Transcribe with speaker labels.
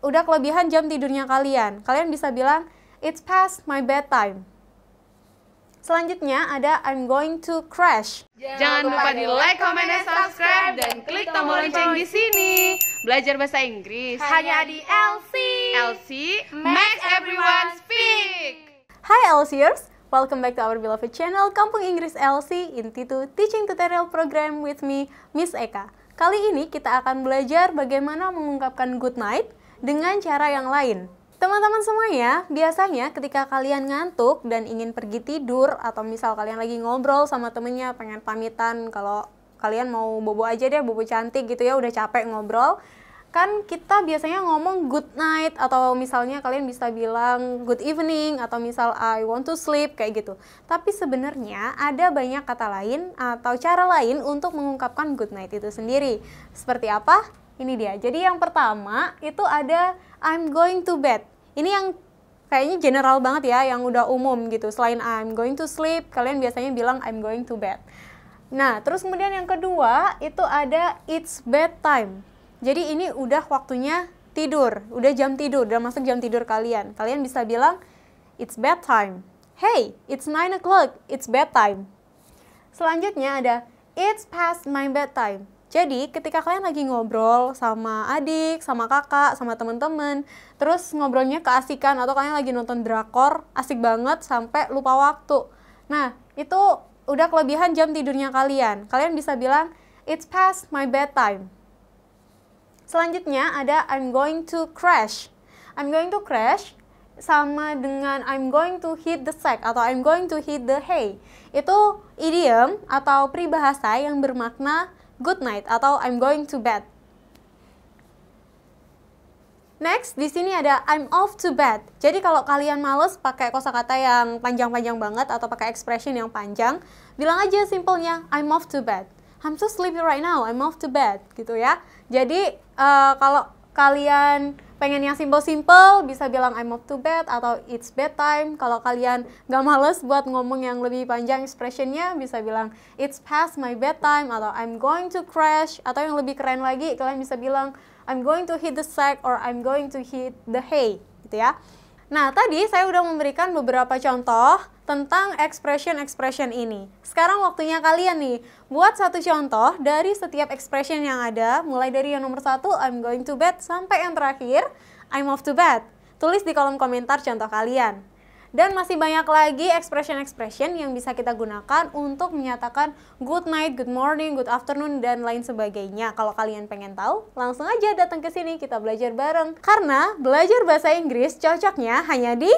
Speaker 1: udah kelebihan jam tidurnya kalian. Kalian bisa bilang, it's past my bedtime. Selanjutnya ada I'm going to crash.
Speaker 2: Jangan lupa di like, comment, dan subscribe dan klik tombol lonceng di sini. Belajar bahasa Inggris
Speaker 3: Hanya di LC.
Speaker 2: LC makes everyone speak.
Speaker 1: Hai LCers, welcome back to our beloved channel Kampung Inggris LC Inti to Teaching Tutorial Program with me, Miss Eka. Kali ini kita akan belajar bagaimana mengungkapkan good night dengan cara yang lain. Teman-teman semuanya, biasanya ketika kalian ngantuk dan ingin pergi tidur atau misal kalian lagi ngobrol sama temennya pengen pamitan kalau kalian mau bobo aja deh, bobo cantik gitu ya, udah capek ngobrol, kan kita biasanya ngomong good night atau misalnya kalian bisa bilang good evening atau misal I want to sleep kayak gitu. Tapi sebenarnya ada banyak kata lain atau cara lain untuk mengungkapkan good night itu sendiri. Seperti apa? Ini dia. Jadi yang pertama itu ada I'm going to bed. Ini yang kayaknya general banget ya, yang udah umum gitu. Selain I'm going to sleep, kalian biasanya bilang I'm going to bed. Nah, terus kemudian yang kedua itu ada it's bedtime. Jadi ini udah waktunya tidur, udah jam tidur, udah masuk jam tidur kalian. Kalian bisa bilang it's bedtime. Hey, it's 9 o'clock, it's bedtime. Selanjutnya ada it's past my bedtime. Jadi ketika kalian lagi ngobrol sama adik, sama kakak, sama temen-temen, terus ngobrolnya keasikan atau kalian lagi nonton drakor, asik banget sampai lupa waktu. Nah, itu udah kelebihan jam tidurnya kalian. Kalian bisa bilang, it's past my bedtime. Selanjutnya ada I'm going to crash. I'm going to crash sama dengan I'm going to hit the sack atau I'm going to hit the hay. Itu idiom atau peribahasa yang bermakna good night atau I'm going to bed. Next, di sini ada I'm off to bed. Jadi kalau kalian males pakai kosakata yang panjang-panjang banget atau pakai expression yang panjang, bilang aja simpelnya I'm off to bed. I'm so sleepy right now. I'm off to bed gitu ya. Jadi uh, kalau kalian pengen yang simple-simple bisa bilang I'm off to bed atau it's bedtime. Kalau kalian gak males buat ngomong yang lebih panjang expressionnya bisa bilang it's past my bedtime atau I'm going to crash atau yang lebih keren lagi kalian bisa bilang I'm going to hit the sack or I'm going to hit the hay gitu ya. Nah, tadi saya udah memberikan beberapa contoh tentang expression-expression ini. Sekarang waktunya kalian nih, buat satu contoh dari setiap expression yang ada, mulai dari yang nomor satu, I'm going to bed, sampai yang terakhir, I'm off to bed. Tulis di kolom komentar contoh kalian. Dan masih banyak lagi expression-expression yang bisa kita gunakan untuk menyatakan good night, good morning, good afternoon, dan lain sebagainya. Kalau kalian pengen tahu, langsung aja datang ke sini kita belajar bareng. Karena belajar bahasa Inggris cocoknya hanya di